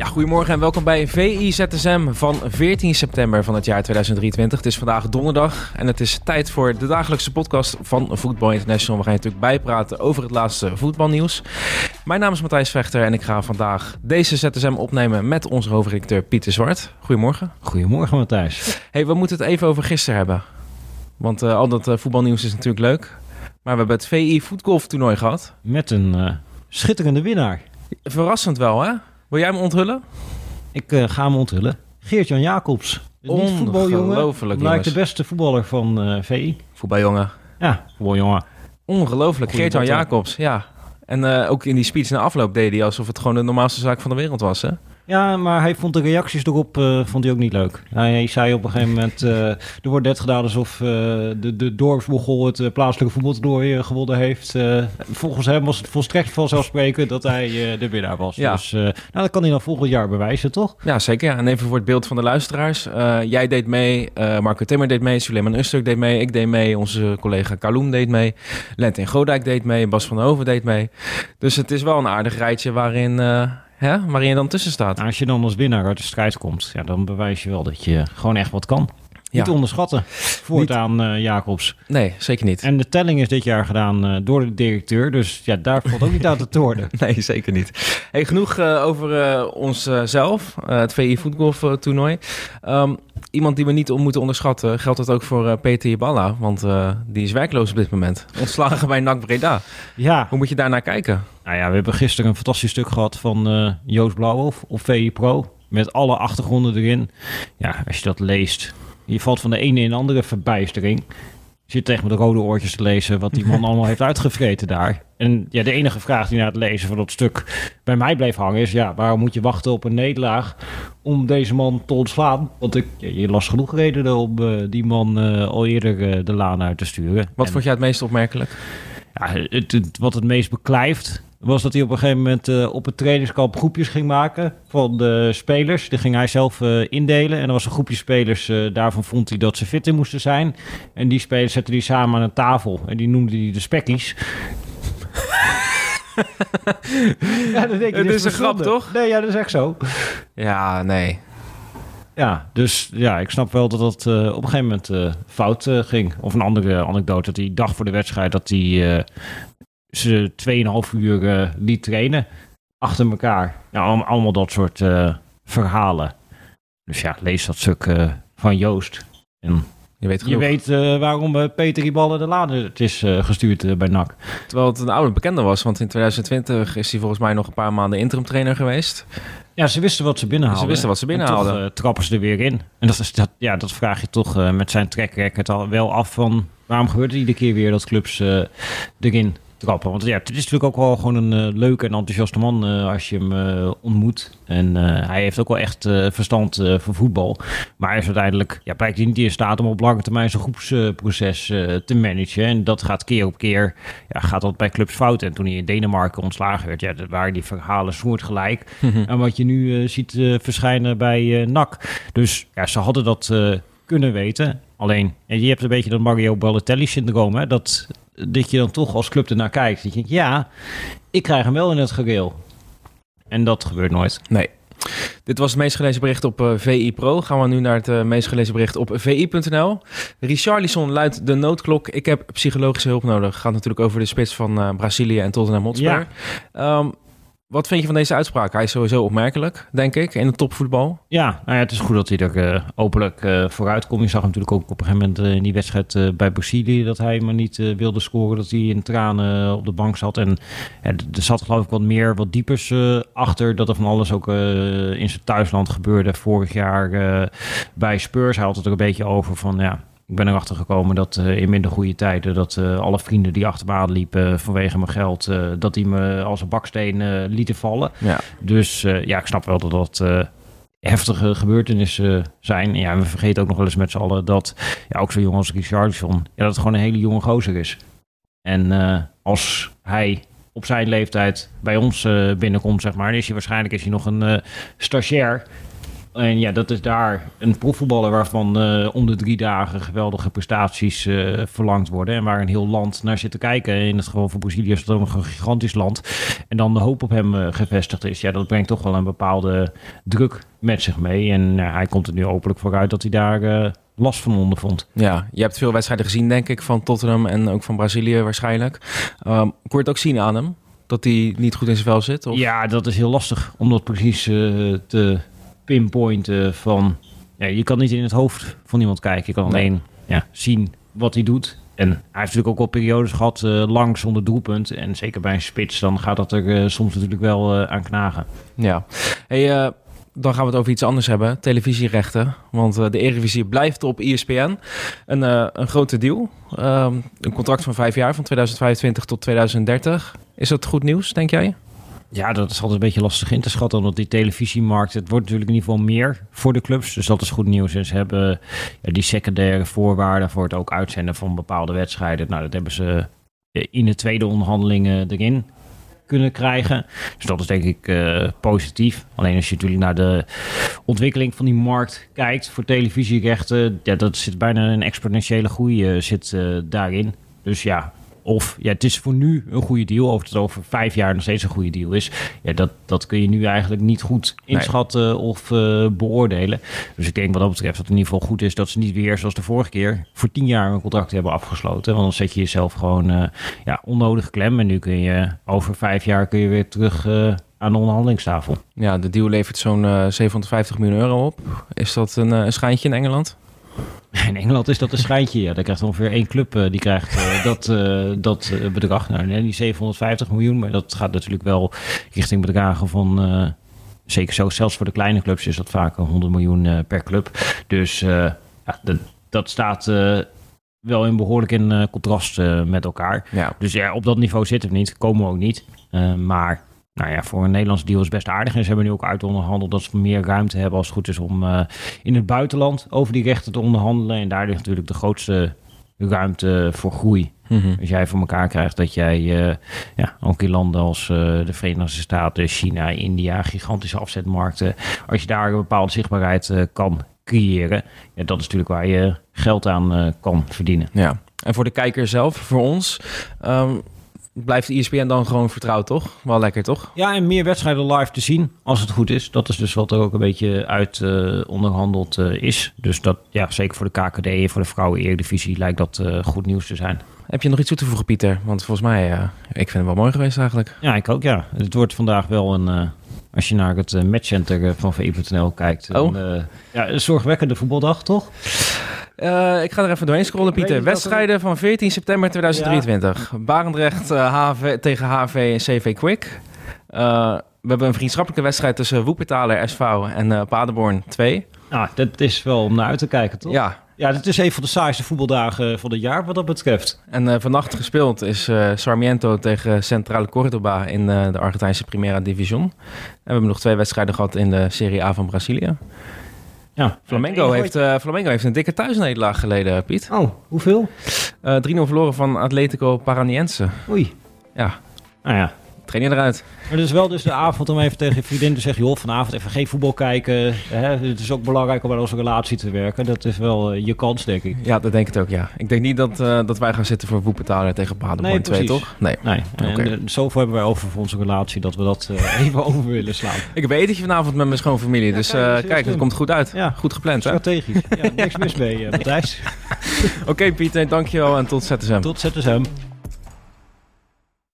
Ja, goedemorgen en welkom bij VI ZSM van 14 september van het jaar 2023. Het is vandaag donderdag en het is tijd voor de dagelijkse podcast van Football International. We gaan je natuurlijk bijpraten over het laatste voetbalnieuws. Mijn naam is Matthijs Vechter en ik ga vandaag deze ZSM opnemen met onze hoofdredacteur Pieter Zwart. Goedemorgen. Goedemorgen Matthijs. Hey, we moeten het even over gisteren hebben. Want uh, al dat uh, voetbalnieuws is natuurlijk leuk. Maar we hebben het VI voetgolf toernooi gehad. Met een uh, schitterende winnaar. Verrassend wel, hè? Wil jij hem onthullen? Ik uh, ga hem onthullen. Geert-Jan Jacobs. Niet voetbaljongen. Lijkt de beste voetballer van uh, VI. Voetbaljongen. Ja, voetbaljongen. Ongelooflijk. Geert-Jan Jacobs, ja. En uh, ook in die speech na afloop deed hij alsof het gewoon de normaalste zaak van de wereld was, hè? Ja, maar hij vond de reacties erop uh, vond hij ook niet leuk. Hij zei op een gegeven moment, uh, er wordt net gedaan alsof uh, de, de het plaatselijke voetbaltoernooi gewonnen heeft. volgens hem was het volstrekt vanzelfsprekend dat hij de winnaar was. Ja. Dus nou, dat kan hij dan volgend jaar bewijzen, toch? Ja, zeker. Ja. En even voor het beeld van de luisteraars. jij deed mee, Marco Timmer deed mee, Suleiman Usturk deed mee, ik deed mee, onze collega Kaloen deed mee, Lentin Godijk deed mee, Bas van Hoven deed mee. Dus het is wel een aardig rijtje waarin... Ja, waarin je dan tussen staat. Nou, als je dan als winnaar uit de strijd komt, ja, dan bewijs je wel dat je gewoon echt wat kan. Ja. Niet onderschatten voortaan uh, Jacobs. Nee, zeker niet. En de telling is dit jaar gedaan uh, door de directeur. Dus ja, daar valt ook niet aan te toren. nee, zeker niet. Hey, genoeg uh, over onszelf, het VI Voetgolf toernooi. Um, iemand die we niet moeten onderschatten, geldt dat ook voor Peter Jeballa. Want die is werkloos op dit moment. Ontslagen bij NAC Breda. Ja. Hoe moet je daarnaar kijken? Nou ja, we hebben gisteren een fantastisch stuk gehad van Joost Blauwhof op VI Pro. Met alle achtergronden erin. Ja, als je dat leest, je valt van de ene in de andere verbijstering. Je zit tegen met de rode oortjes te lezen wat die man allemaal heeft uitgevreten daar. En ja, de enige vraag die na het lezen van dat stuk bij mij bleef hangen is... ja, waarom moet je wachten op een nederlaag om deze man te ontslaan? Want ik, ja, je las genoeg redenen om uh, die man uh, al eerder uh, de laan uit te sturen. Wat en, vond jij het meest opmerkelijk? Ja, het, het, wat het meest beklijft was dat hij op een gegeven moment uh, op het trainingskamp groepjes ging maken van de spelers. Die ging hij zelf uh, indelen. En er was een groepje spelers, uh, daarvan vond hij dat ze fit in moesten zijn. En die spelers zette hij samen aan een tafel. En die noemde hij de spekkies. ja, dan denk je, het is een grap, toch? Nee, ja, dat is echt zo. Ja, nee. Ja, dus ja, ik snap wel dat dat uh, op een gegeven moment uh, fout uh, ging. Of een andere anekdote, dat die dag voor de wedstrijd... dat hij ze 2,5 uur uh, liet trainen achter elkaar. Ja, allemaal, dat soort uh, verhalen. Dus ja, lees dat stuk uh, van Joost. En je weet, je weet waarom Peter die ballen de lade het is gestuurd bij NAC. Terwijl het een oude bekende was, want in 2020 is hij volgens mij nog een paar maanden interim trainer geweest. Ja, ze wisten wat ze binnenhaalden. Ze wisten wat ze binnenhaalden. En toch trappen ze er weer in. En dat, is, dat, ja, dat vraag je toch met zijn track record al wel af van... waarom gebeurt het iedere keer weer dat clubs erin trappen. Want ja, het is natuurlijk ook wel gewoon een uh, leuke en enthousiaste man uh, als je hem uh, ontmoet. En hij heeft ook wel echt verstand van voetbal. Maar hij is uiteindelijk, ja, blijkt hij niet in staat om op lange termijn zijn groepsproces te managen. En dat gaat keer op keer, ja, gaat dat bij clubs fout. En toen hij in Denemarken ontslagen werd, ja, dat waren die verhalen soortgelijk. Mm-hmm. En wat je nu ziet verschijnen bij NAC. Dus ja, ze hadden dat kunnen weten. Alleen, je hebt een beetje dat Mario Balotelli-syndroom, hè? Dat, dat je dan toch als club ernaar kijkt. Dat je denkt, ja, ik krijg hem wel in het gereel. En dat gebeurt nooit. Nee. Dit was het meest gelezen bericht op uh, VI Pro. Gaan we nu naar het uh, meest gelezen bericht op vi.nl. Richarlison luidt de noodklok. Ik heb psychologische hulp nodig. Gaat natuurlijk over de spits van uh, Brazilië en Tottenham Hotspur. Ja. Um, wat vind je van deze uitspraak? Hij is sowieso opmerkelijk, denk ik, in het topvoetbal. Ja, nou ja het is goed dat hij er uh, openlijk uh, vooruit komt. Je zag natuurlijk ook op een gegeven moment uh, in die wedstrijd bij Brazilië... dat hij maar niet wilde scoren, dat hij in tranen op de bank zat. En er zat geloof ik wat meer, wat diepers achter... dat er van alles ook in zijn thuisland gebeurde vorig jaar bij Spurs. Hij had het er een beetje over van... ja ik ben erachter gekomen dat uh, in minder goede tijden... dat uh, alle vrienden die achter me liepen vanwege mijn geld... Dat die me als een baksteen lieten vallen. Ja. Dus ja, ik snap wel dat dat heftige gebeurtenissen zijn. En ja, we vergeten ook nog wel eens met z'n allen dat ja, ook zo jong als Richardson, ja, dat het gewoon een hele jonge gozer is. En als hij op zijn leeftijd bij ons binnenkomt, zeg maar, is hij waarschijnlijk is hij nog een stagiair. En ja, dat is daar een profvoetballer waarvan uh, om de drie dagen geweldige prestaties uh, verlangd worden. En waar een heel land naar zit te kijken. In het geval van Brazilië is het ook nog een gigantisch land. En dan de hoop op hem uh, gevestigd is. Ja, dat brengt toch wel een bepaalde druk met zich mee. En hij komt er nu openlijk vooruit dat hij daar last van ondervond. Ja, je hebt veel wedstrijden gezien, denk ik, van Tottenham en ook van Brazilië waarschijnlijk. Um, kon je het ook zien aan hem? Dat hij niet goed in zijn vel zit? Of? Ja, dat is heel lastig om dat precies te pinpointen van... Ja, je kan niet in het hoofd van iemand kijken. Je kan alleen ja, zien wat hij doet. En hij heeft natuurlijk ook wel periodes gehad uh, lang zonder doelpunt. En zeker bij een spits, dan gaat dat er uh, soms natuurlijk wel uh, aan knagen. Ja. Hey, dan gaan we het over iets anders hebben. Televisierechten. Want de Eredivisie blijft op ESPN. Een, een grote deal. Um, een contract van vijf jaar, van 2025 tot 2030. Is dat goed nieuws, denk jij? Ja, dat is altijd een beetje lastig in te schatten, omdat die televisiemarkt, het wordt natuurlijk in ieder geval meer voor de clubs. Dus dat is goed nieuws. En ze hebben ja, die secundaire voorwaarden voor het ook uitzenden van bepaalde wedstrijden. Nou, dat hebben ze in de tweede onderhandelingen erin kunnen krijgen. Dus dat is denk ik uh, positief. Alleen als je natuurlijk naar de ontwikkeling van die markt kijkt voor televisierechten, ja, dat zit bijna een exponentiële groei uh, zit daarin. Dus ja, of ja, het is voor nu een goede deal. Of het over vijf jaar nog steeds een goede deal is. Ja, dat, dat kun je nu eigenlijk niet goed inschatten nee. of uh, beoordelen. Dus ik denk wat dat betreft dat het in ieder geval goed is dat ze niet weer zoals de vorige keer voor tien jaar een contract hebben afgesloten. Want dan zet je jezelf gewoon uh, ja, onnodig klem. En nu kun je over vijf jaar kun je weer terug. Uh, aan de onderhandelingstafel. Ja, de deal levert zo'n 750 miljoen euro op. Is dat een, een schijntje in Engeland? In Engeland is dat een schijntje. Ja, daar krijgt ongeveer één club uh, die krijgt uh, dat, uh, dat bedrag. Nou, nee, die 750 miljoen, maar dat gaat natuurlijk wel richting bedragen van. zeker zo, zelfs voor de kleine clubs is dat vaak 100 miljoen per club. Dus ja, de, dat staat wel in behoorlijk in contrast met elkaar. Ja. Dus ja, op dat niveau zitten we niet, komen we ook niet. maar nou ja, voor een Nederlands deal is best aardig. En ze hebben nu ook uit onderhandeld dat ze meer ruimte hebben als het goed is om uh, in het buitenland over die rechten te onderhandelen. En daar ligt natuurlijk de grootste ruimte voor groei. Mm -hmm. Als jij voor elkaar krijgt dat jij uh, ja, ook in landen als uh, de Verenigde Staten, China, India, gigantische afzetmarkten, als je daar een bepaalde zichtbaarheid kan creëren, ja, dat is natuurlijk waar je geld aan kan verdienen. Ja. En voor de kijker zelf, voor ons, um, blijft ESPN dan gewoon vertrouwd, toch? Wel lekker, toch? Ja, en meer wedstrijden live te zien, als het goed is. Dat is dus wat er ook een beetje uit uh, onderhandeld uh, is. Dus dat, ja, zeker voor de KKD en voor de vrouwen-eredivisie lijkt dat uh, goed nieuws te zijn. Heb je nog iets toe te voegen, Pieter? Want volgens mij, ik vind het wel mooi geweest eigenlijk. Ja, ik ook, ja. Het wordt vandaag wel een... als je naar het matchcenter van VI.nl kijkt. Oh. Ja, een zorgwekkende voetbaldag, toch? Uh, ik ga er even doorheen scrollen, Pieter. Wedstrijden van 14 september 2023. Ja. Barendrecht uh, HV, tegen HV en CV Quick. Uh, we hebben een vriendschappelijke wedstrijd tussen Woepetaler SV en Paderborn 2. Ah, dat is wel om naar uit te kijken, toch? Ja. Ja, dit is een van de saaiste voetbaldagen van het jaar wat dat betreft. En vannacht gespeeld is Sarmiento tegen Centrale Cordoba in de Argentijnse Primera Division. En we hebben nog twee wedstrijden gehad in de Serie A van Brazilië. Ja, Flamengo heeft, uh, Flamengo heeft een dikke thuisnederlaag geleden, Piet. Oh, hoeveel? Uh, 3-0 verloren van Atletico Paranaense. Oei. Ja. Nou ja. Train je eruit. Maar het is wel dus de avond om even tegen je vriendin te zeggen... joh, vanavond even geen voetbal kijken. Hè? Het is ook belangrijk om aan onze relatie te werken. Dat is wel uh, je kans, denk ik. Ja, dat denk ik ook, ja. Ik denk niet dat, uh, dat wij gaan zitten voor Woepetaler tegen Paderborn nee, 2, toch? Nee. nee. En okay. zoveel hebben wij over voor onze relatie... dat we dat uh, even over willen slaan. Ik heb etentje vanavond met mijn schoonfamilie. Ja, dus kijk, kijk het komt goed uit. Ja. Goed gepland, hè? Strategisch. Ja, niks mis mee, Matthijs. Oké, okay, Pieter, dankjewel en tot ZSM. Tot ZSM.